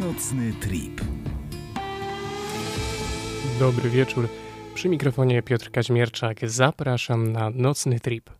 Nocny trip. Dobry wieczór. Przy mikrofonie Piotr Kaźmierczak. Zapraszam na Nocny trip.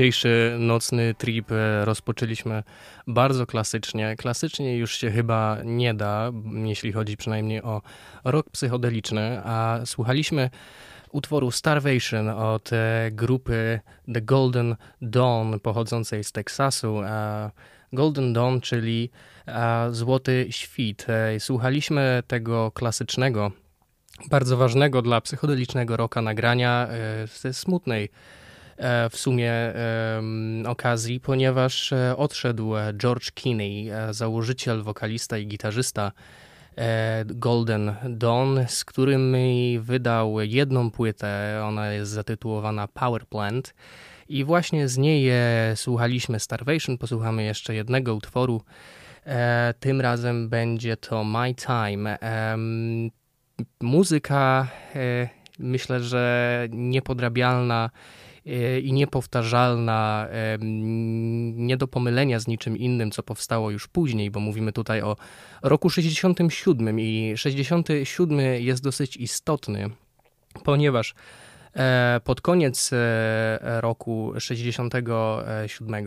Dzisiejszy nocny trip e, rozpoczęliśmy bardzo klasycznie. Klasycznie już się chyba nie da, jeśli chodzi przynajmniej o rok psychodeliczny, a słuchaliśmy utworu Starvation od e, grupy The Golden Dawn pochodzącej z Teksasu. Golden Dawn, czyli Złoty Świt. E, słuchaliśmy tego klasycznego, bardzo ważnego dla psychodelicznego roka nagrania ze smutnej w sumie okazji, ponieważ e, odszedł e, George Kinney, założyciel, wokalista i gitarzysta Golden Dawn, z którym wydał jedną płytę. Ona jest zatytułowana Power Plant. I właśnie z niej słuchaliśmy Starvation. Posłuchamy jeszcze jednego utworu. Tym razem będzie to My Time. Muzyka, myślę, że niepodrabialna E, i niepowtarzalna, nie do pomylenia z niczym innym, co powstało już później, bo mówimy tutaj o roku 67 i 67 jest dosyć istotny, ponieważ e, pod koniec e, roku 67,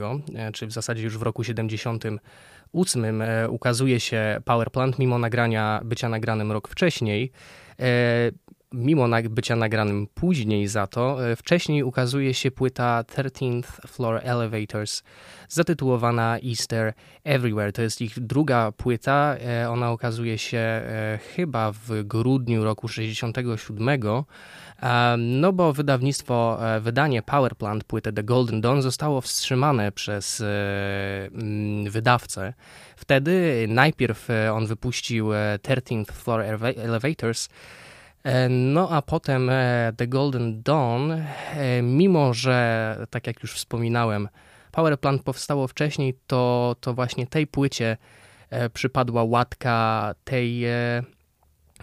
czy w zasadzie już w roku 78 ukazuje się Power Plant, mimo nagrania, bycia nagranym rok wcześniej mimo bycia nagranym później za to, e, wcześniej ukazuje się płyta 13th Floor Elevators zatytułowana Easter Everywhere. To jest ich druga płyta. E, ona okazuje się e, chyba w grudniu roku 67. No bo wydawnictwo, wydanie Powerplant płyty The Golden Dawn zostało wstrzymane przez wydawcę. Wtedy najpierw on wypuścił 13th Floor Elevators, no a potem e, The Golden Dawn, e, mimo że, tak jak już wspominałem, Power Plant powstało wcześniej, to, to właśnie tej płycie e, przypadła łatka tej e,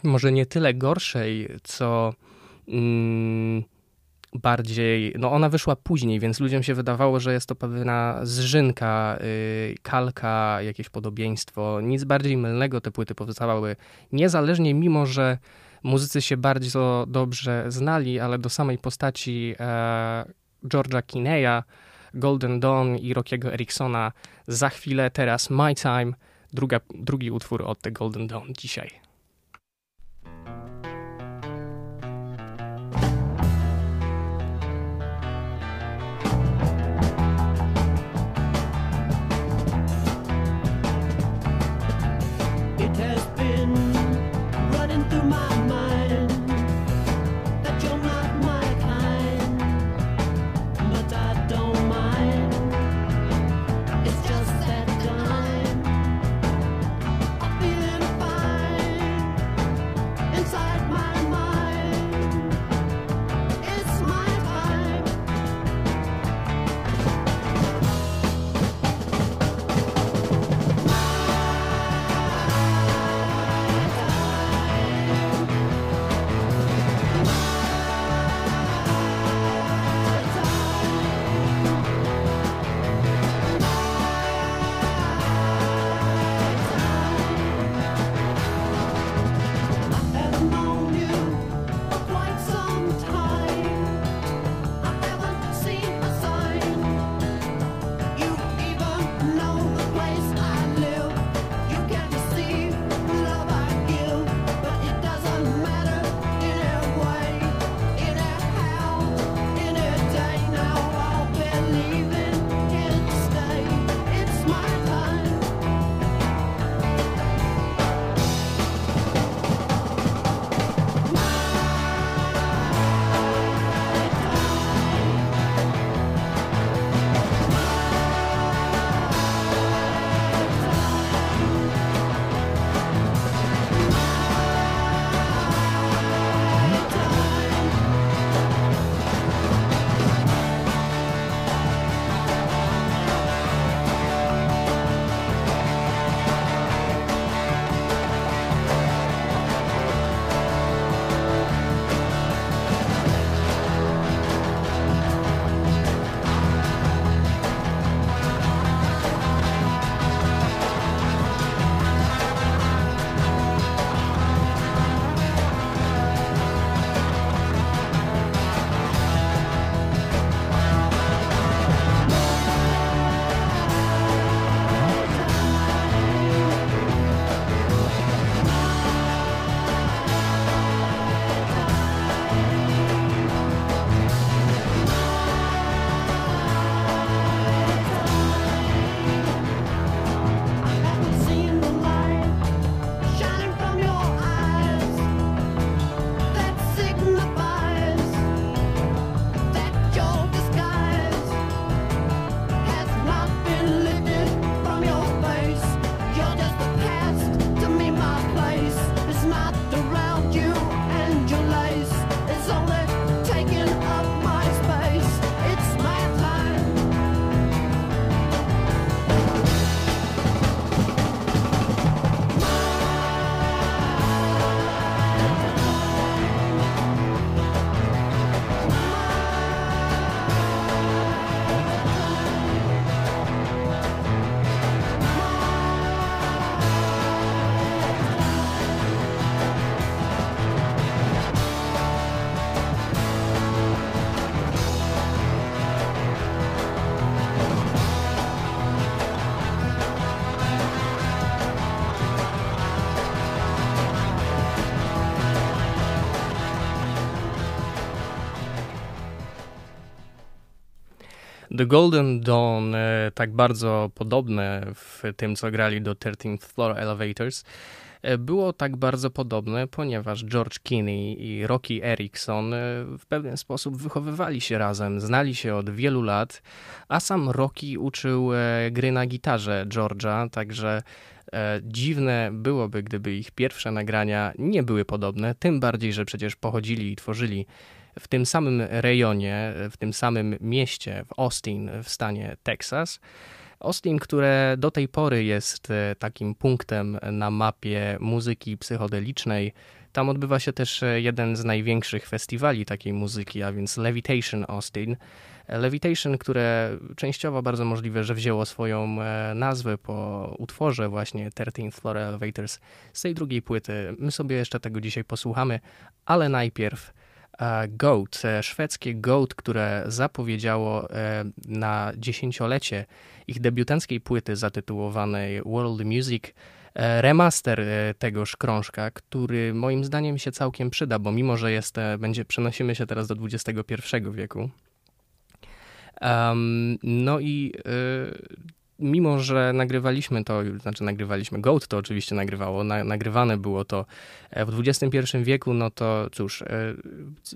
może nie tyle gorszej, co mm, bardziej, no ona wyszła później, więc ludziom się wydawało, że jest to pewna zżynka, yy, kalka, jakieś podobieństwo. Nic bardziej mylnego te płyty powstawały niezależnie, mimo że muzycy się bardzo dobrze znali, ale do samej postaci e, George'a Kineya, Golden Dawn i Rockiego Ericksona za chwilę, teraz My Time, druga, drugi utwór od The Golden Dawn dzisiaj. The Golden Dawn, e, tak bardzo podobne w tym, co grali do 13th Floor Elevators, e, było tak bardzo podobne, ponieważ George Kinney i Rocky Erickson e, w pewien sposób wychowywali się razem, znali się od wielu lat, a sam Rocky uczył gry na gitarze George'a, także dziwne byłoby, gdyby ich pierwsze nagrania nie były podobne, tym bardziej, że przecież pochodzili i tworzyli w tym samym rejonie, w tym samym mieście, w Austin w stanie Teksas. Austin, które do tej pory jest e, takim punktem na mapie muzyki psychodelicznej. Tam odbywa się też e, jeden z największych festiwali takiej muzyki, a więc Levitation Austin. Levitation, które częściowo bardzo możliwe, że wzięło swoją e, nazwę po utworze właśnie 13th Floor Elevators z tej drugiej płyty. My sobie jeszcze tego dzisiaj posłuchamy, ale najpierw Goat, e, szwedzkie Goat, które zapowiedziało na dziesięciolecie ich debiutanckiej płyty zatytułowanej World Music remaster tegoż krążka, który moim zdaniem się całkiem przyda, bo mimo, że jest, będzie, przenosimy się teraz do XXI wieku, Um, no i y, mimo, że nagrywaliśmy to, znaczy nagrywaliśmy, Goat to oczywiście nagrywało, na, nagrywane było to e, w XXI wieku, no to cóż, e,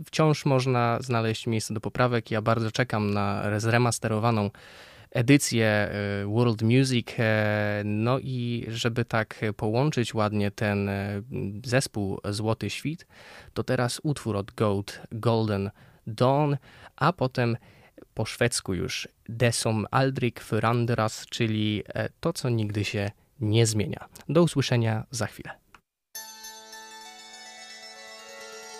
wciąż można znaleźć miejsce do poprawek. Ja bardzo czekam na zremasterowaną edycję e, World Music, no i żeby tak połączyć ładnie ten zespół Złoty Świt, to teraz utwór od Goat, Golden Dawn, a potem po szwedzku już Det som aldrig förändras, czyli e, to, co nigdy się nie zmienia. Do usłyszenia za chwilę.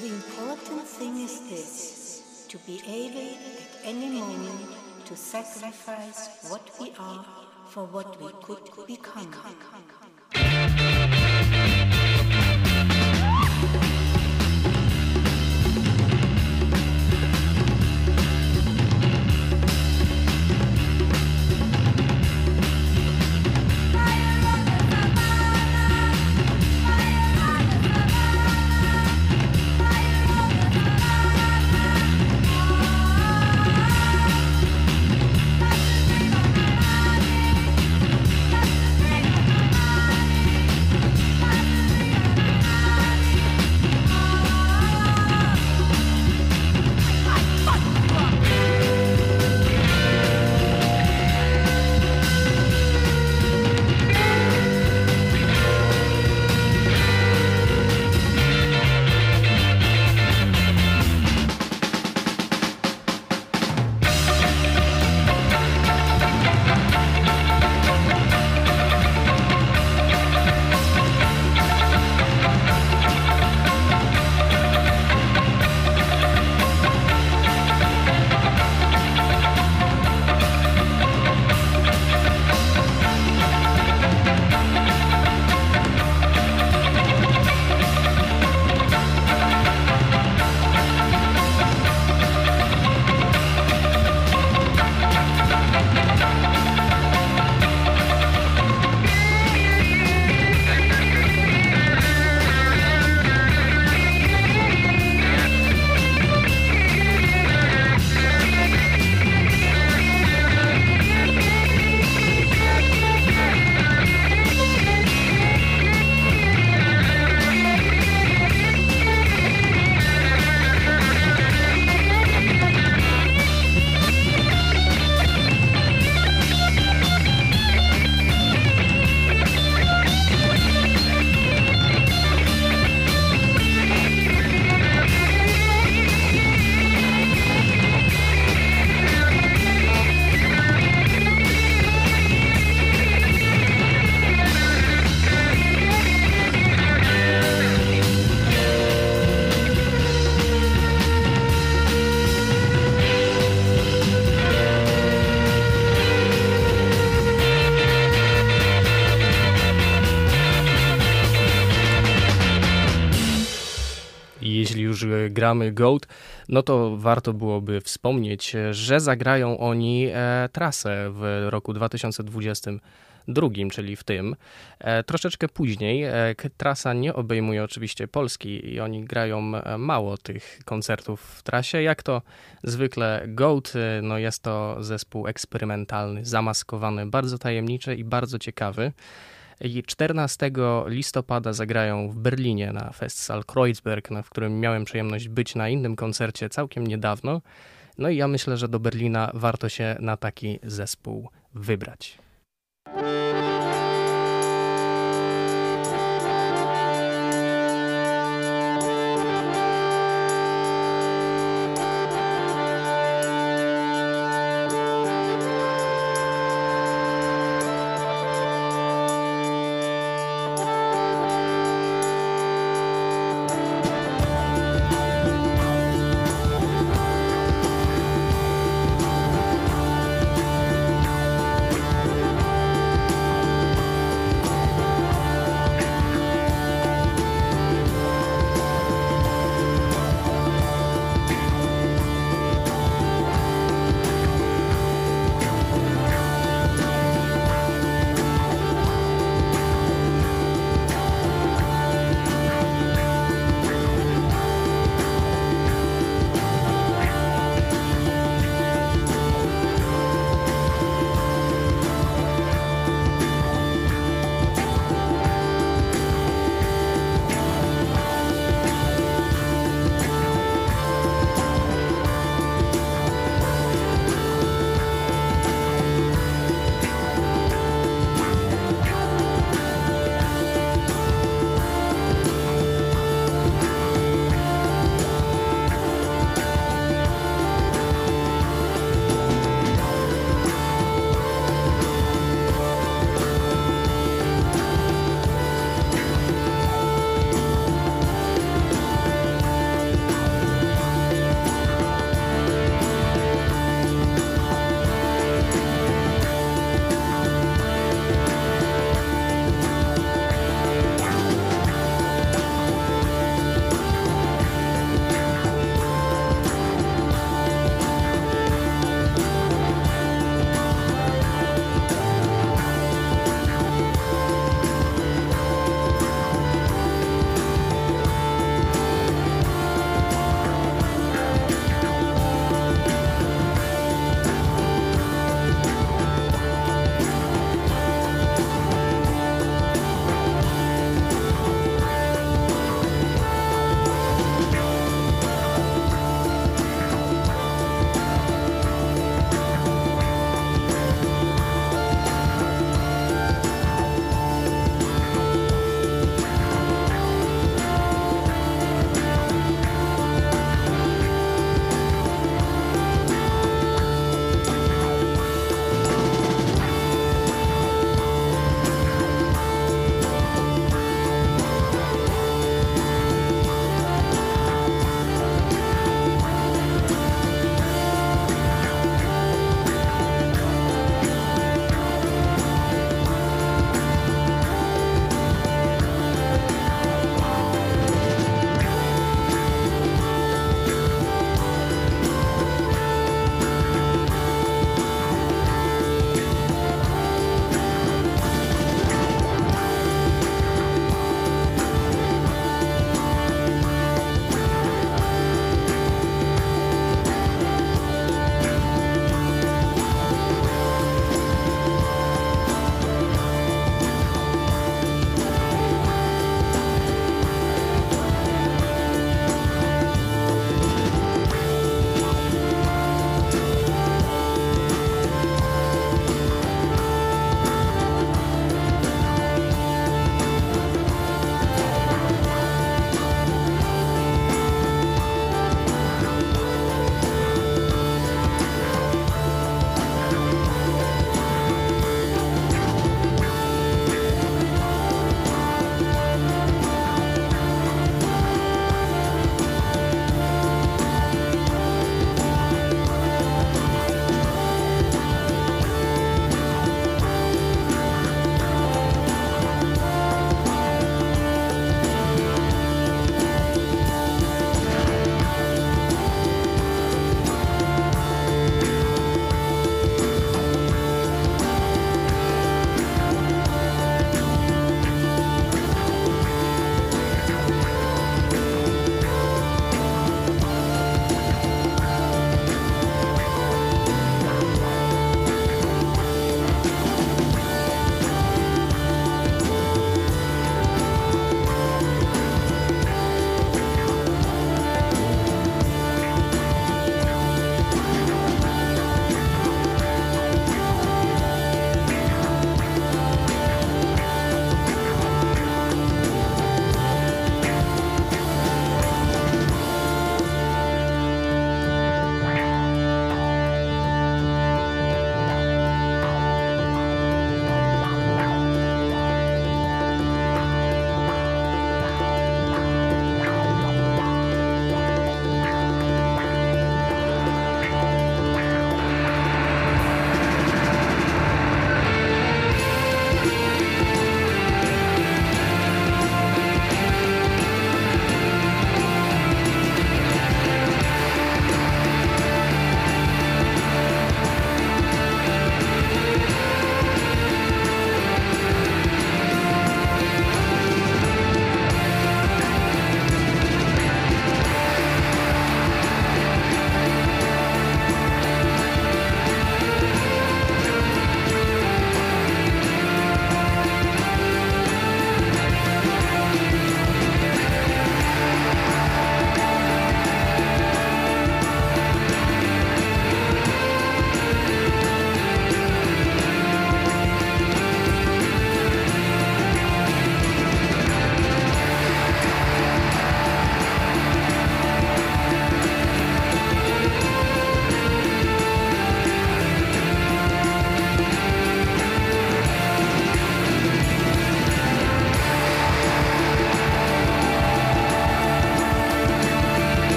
The important thing is this, to be able at any moment to sacrifice what we are for what we could become. Gramy Goat, no to warto byłoby wspomnieć, że zagrają oni e, trasę w roku 2022, czyli w tym. E, troszeczkę później. E, trasa nie obejmuje oczywiście Polski i oni grają mało tych koncertów w trasie. Jak to zwykle Goat, no jest to zespół eksperymentalny, zamaskowany, bardzo tajemniczy i bardzo ciekawy. 14 listopada zagrają w Berlinie na Festsaal Kreuzberg, w którym miałem przyjemność być na innym koncercie całkiem niedawno. No i ja myślę, że do Berlina warto się na taki zespół wybrać.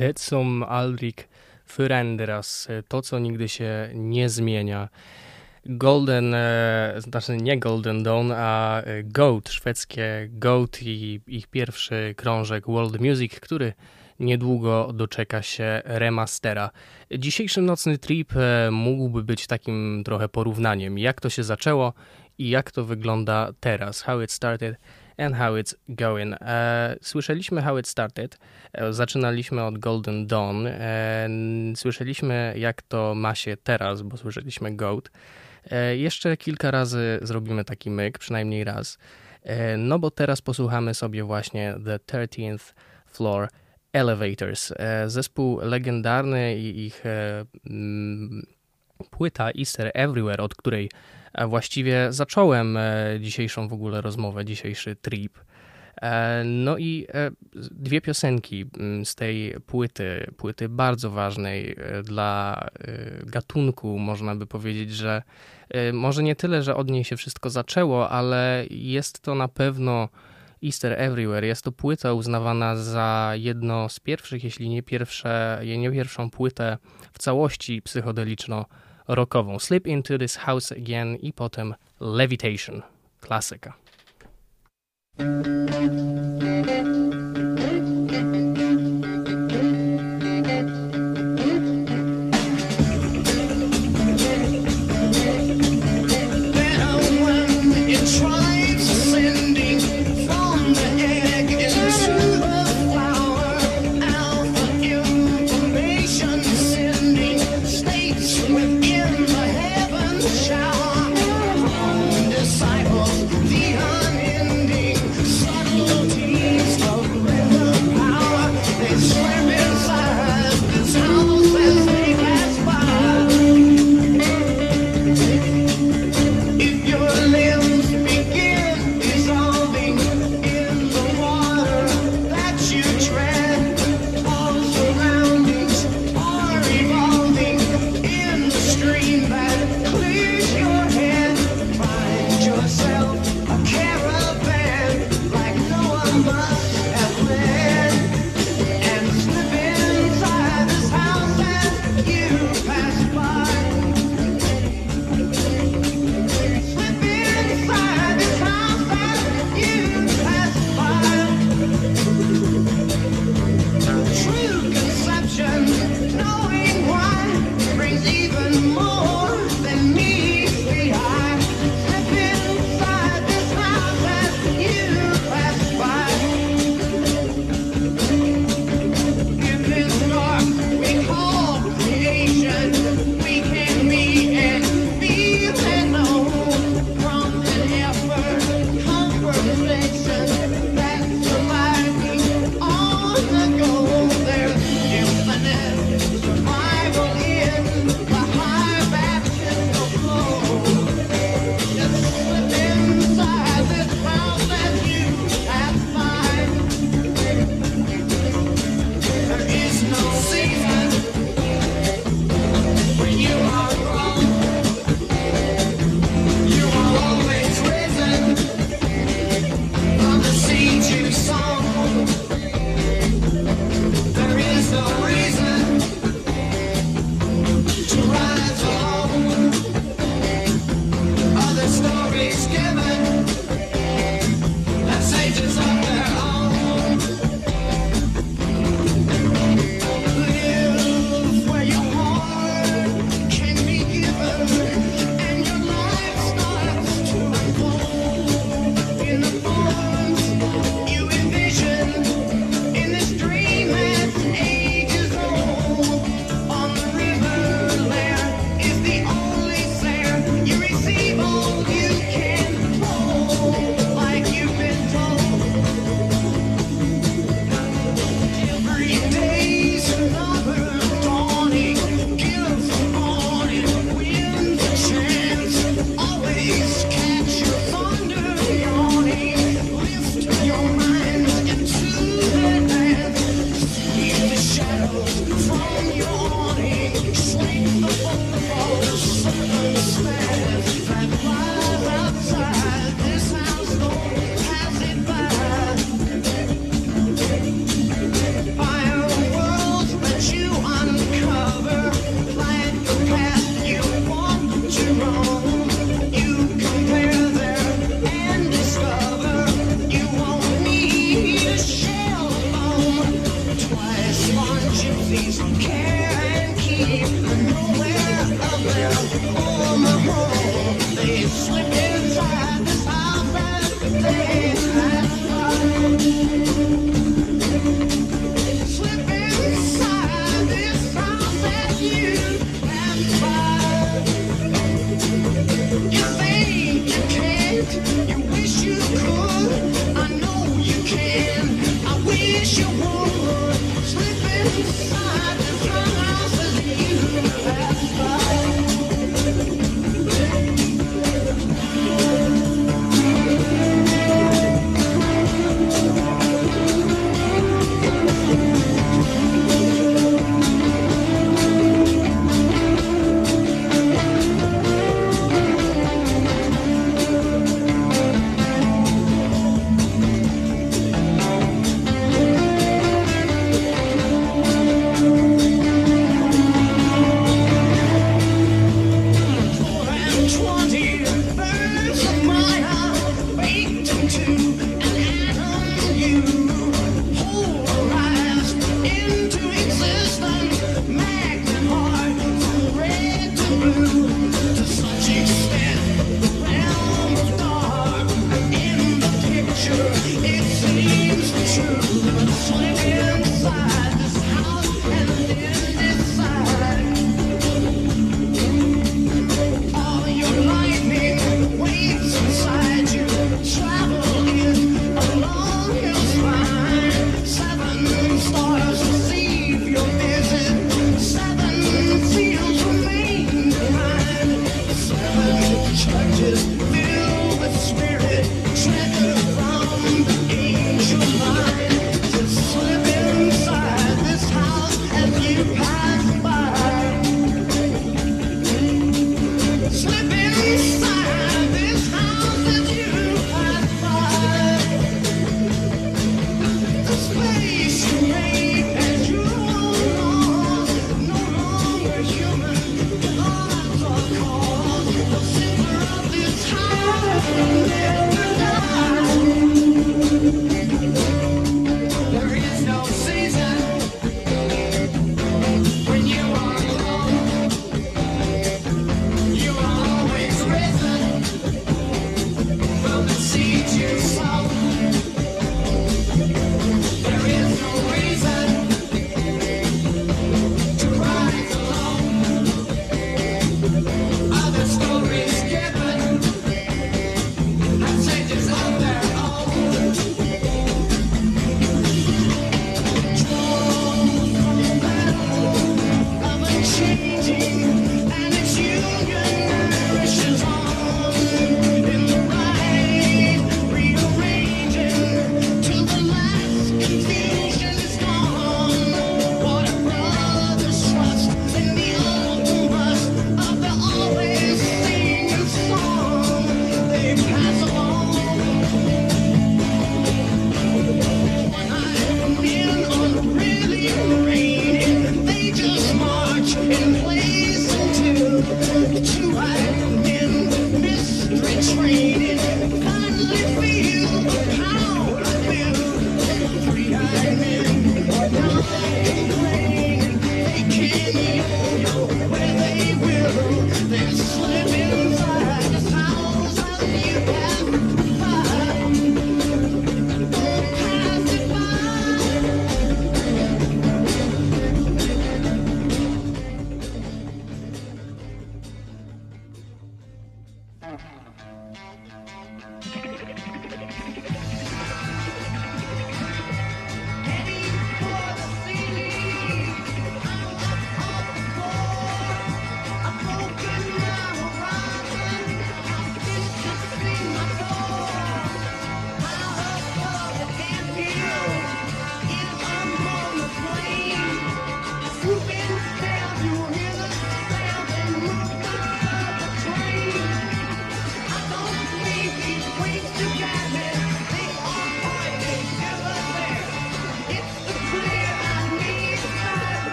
Det som aldrig förändras, to co nigdy się nie zmienia. Golden, e, znaczy nie Golden Dawn, a e, GOAT, szwedzkie GOAT i ich pierwszy krążek World Music, który niedługo doczeka się remastera. Dzisiejszy nocny trip e, mógłby być takim trochę porównaniem, jak to się zaczęło i jak to wygląda teraz. How it started and how it's going. E, słyszeliśmy How It Started, e, zaczynaliśmy od Golden Dawn, e, słyszeliśmy jak to ma się teraz, bo słyszeliśmy Goat. Jeszcze kilka razy zrobimy taki myk, przynajmniej raz, no bo teraz posłuchamy sobie właśnie The 13th Floor Elevators. Zespół legendarny i ich płyta Easter Everywhere, od której właściwie zacząłem dzisiejszą w ogóle rozmowę, dzisiejszy trip. No i dwie piosenki mm, z tej płyty, płyty bardzo ważnej dla gatunku, można by powiedzieć, że może nie tyle, że od niej się wszystko zaczęło, ale jest to na pewno Easter Everywhere. Jest to płyta uznawana za jedno z pierwszych, jeśli nie, pierwsze, nie pierwszą płytę w całości psychodeliczno-rockową. Slip into this house again i potem Levitation. Klasyka.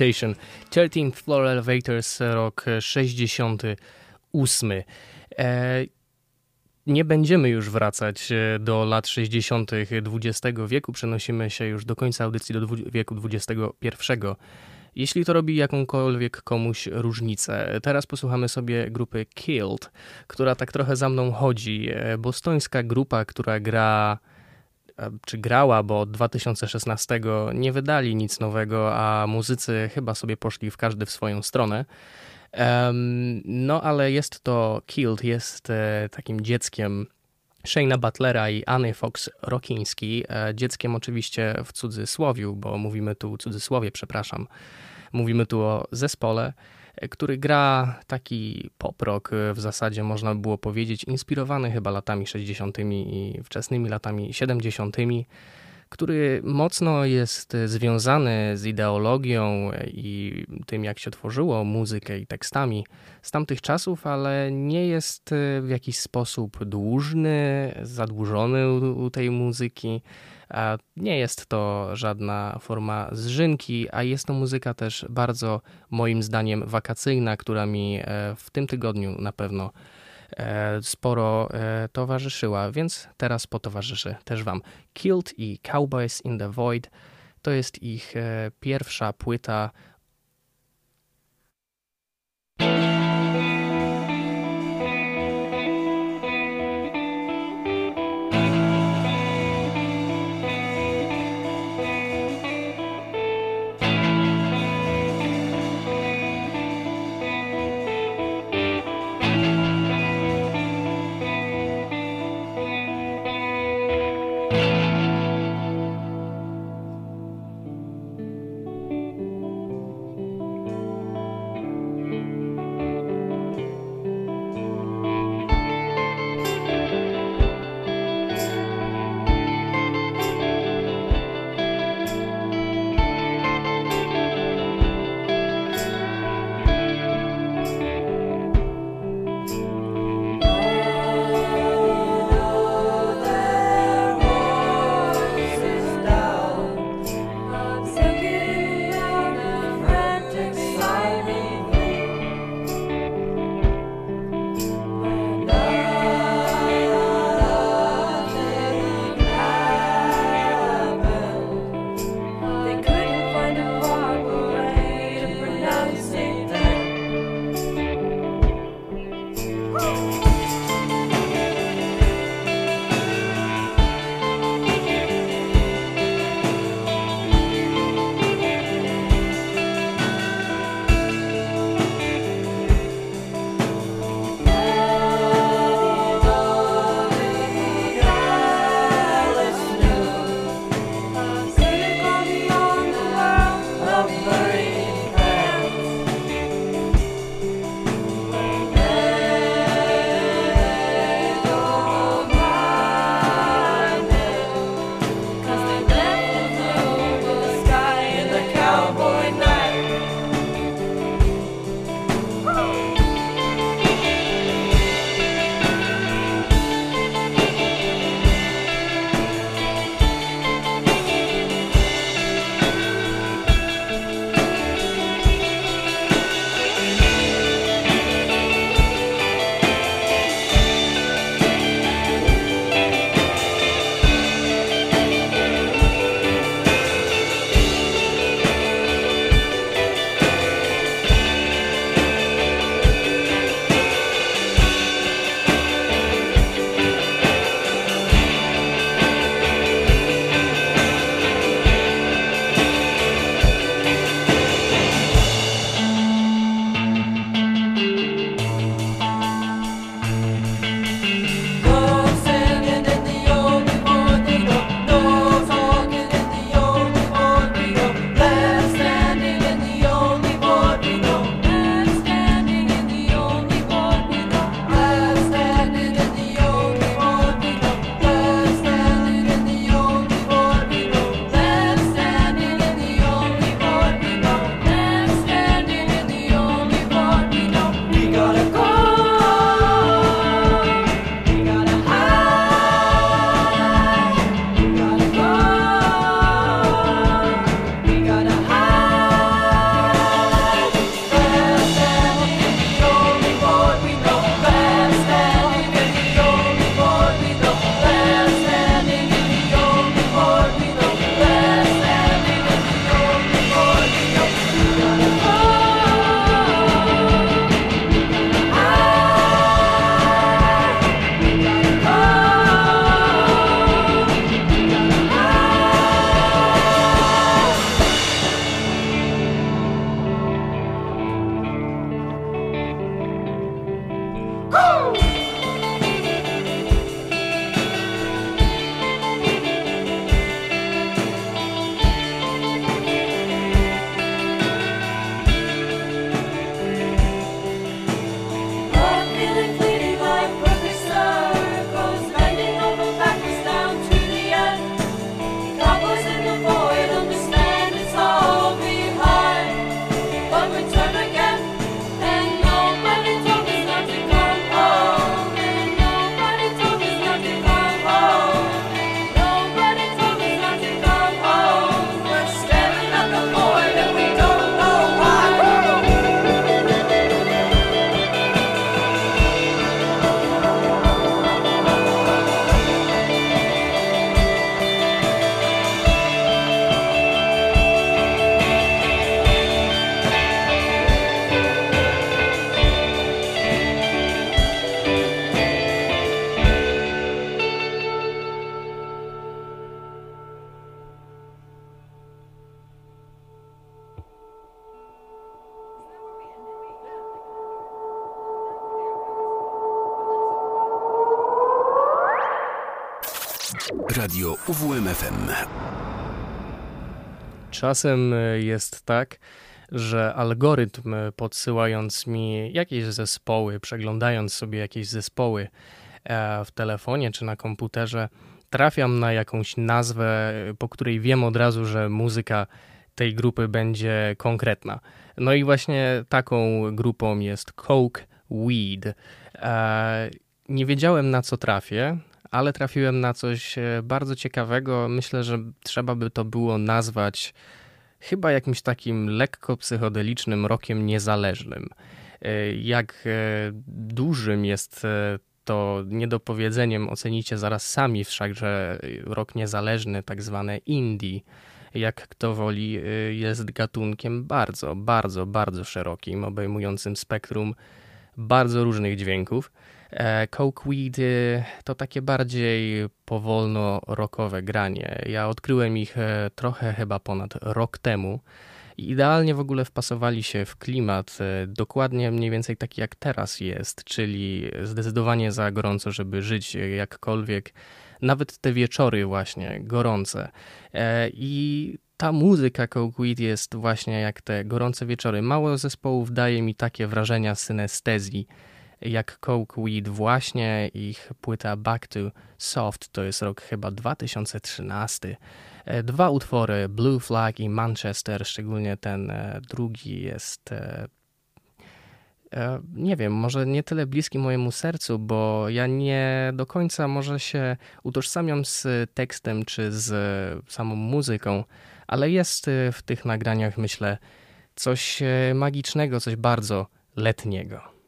Levitation. 13th Floor Elevators, rok 68. E, nie będziemy już wracać e, do lat 60. XX wieku, przenosimy się już do końca audycji do wieku XXI. Jeśli to robi jakąkolwiek komuś różnicę. Teraz posłuchamy sobie grupy Killed, która tak trochę za mną chodzi. E, bostońska grupa, która gra czy grała, bo od 2016 nie wydali nic nowego, a muzycy chyba sobie poszli w każdy w swoją stronę. No, ale jest to Killed, jest e, takim dzieckiem Shayna Butlera i Anny Fox Rokiński. E, dzieckiem oczywiście w cudzysłowiu, bo mówimy tu cudzysłowie, przepraszam. Mówimy tu o zespole który gra taki pop-rock w zasadzie można by było powiedzieć, inspirowany chyba latami 60. i wczesnymi latami 70., który mocno jest związany z ideologią i tym, jak się tworzyło muzykę i tekstami z tamtych czasów, ale nie jest w jakiś sposób dłużny, zadłużony u tej muzyki. Nie jest to żadna forma zżynki, a jest to muzyka też bardzo moim zdaniem wakacyjna, która mi e, w tym tygodniu na pewno e, sporo e, towarzyszyła, więc teraz potowarzyszy też Wam. Killed i Cowboys in the Void to jest ich pierwsza płyta Czasem e, jest tak, że algorytm e, podsyłając mi jakieś zespoły, przeglądając sobie jakieś zespoły e, w telefonie czy na komputerze, trafiam na jakąś nazwę, po której wiem od razu, że muzyka tej grupy będzie konkretna. No i właśnie taką grupą jest Coke Weed. Nie wiedziałem na co trafię, ale trafiłem na coś e, bardzo ciekawego. Myślę, że trzeba by to było nazwać chyba jakimś takim lekko psychodelicznym rokiem niezależnym. E, jak e, dużym jest to niedopowiedzeniem ocenicie zaraz sami, wszakże rok niezależny, tak zwane indie, jak kto woli, jest gatunkiem bardzo, bardzo, bardzo szerokim, obejmującym spektrum bardzo różnych dźwięków. E, Cokeweed to takie bardziej powolno rockowe granie. Ja odkryłem ich e, trochę chyba ponad rok temu. I idealnie w ogóle wpasowali się w klimat, e, dokładnie mniej więcej taki jak teraz jest, czyli zdecydowanie za gorąco, żeby żyć jakkolwiek, nawet te wieczory właśnie gorące. I ta muzyka Cokeweed jest właśnie jak te gorące wieczory. Mało zespołów daje mi takie wrażenia synestezji jak Coke Weed właśnie, ich płyta Back to Soft, to jest rok chyba 2013. E, dwa utwory, Blue Flag i Manchester, szczególnie ten e, drugi jest e, nie wiem, może nie tyle bliski mojemu sercu, bo ja nie do końca może się utożsamiam z tekstem czy z samą muzyką, ale jest w tych nagraniach, myślę, coś magicznego, coś bardzo letniego.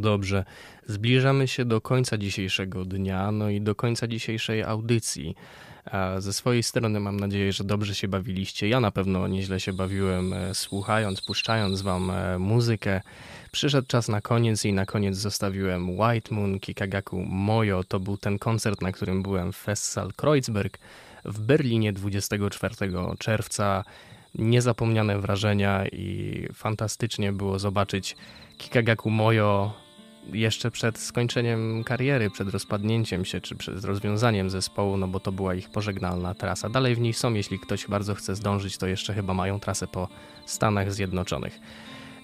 Dobrze, zbliżamy się do końca dzisiejszego dnia, no i do końca dzisiejszej audycji. Ze swojej strony mam nadzieję, że dobrze się bawiliście. Ja na pewno nieźle się bawiłem, e, słuchając, puszczając wam e, muzykę. Przyszedł czas na koniec i na koniec zostawiłem White Moon Kikagaku Mojo. To był ten koncert, na którym byłem w Festsaal Kreuzberg w Berlinie 24 czerwca. Niezapomniane wrażenia i fantastycznie było zobaczyć Kikagaku Mojo jeszcze przed skończeniem kariery, przed rozpadnięciem się, czy przed rozwiązaniem zespołu, no bo to była ich pożegnalna trasa. Dalej w niej są, jeśli ktoś bardzo chce zdążyć, to jeszcze chyba mają trasę po Stanach Zjednoczonych.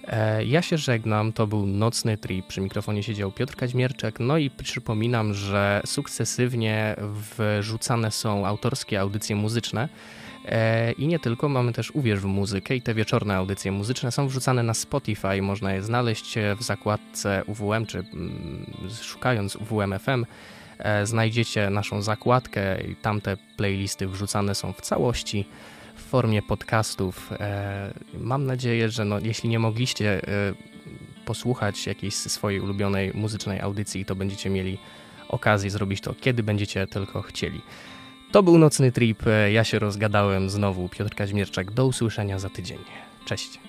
E, ja się żegnam, to był Nocny Trip, przy mikrofonie siedział Piotr Kaźmierczek, no i przypominam, że sukcesywnie wrzucane są autorskie audycje muzyczne, I nie tylko, mamy też Uwierz w muzykę i te wieczorne audycje muzyczne są wrzucane na Spotify. Można je znaleźć w zakładce UWM, czy mm, szukając UWM FM e, znajdziecie naszą zakładkę i tamte playlisty wrzucane są w całości w formie podcastów. E, mam nadzieję, że no, jeśli nie mogliście posłuchać jakiejś swojej ulubionej muzycznej audycji, to będziecie mieli okazję zrobić to, kiedy będziecie tylko chcieli. To był nocny trip. Ja się rozgadałem znowu. Piotr Kaźmierczak. Do usłyszenia za tydzień. Cześć.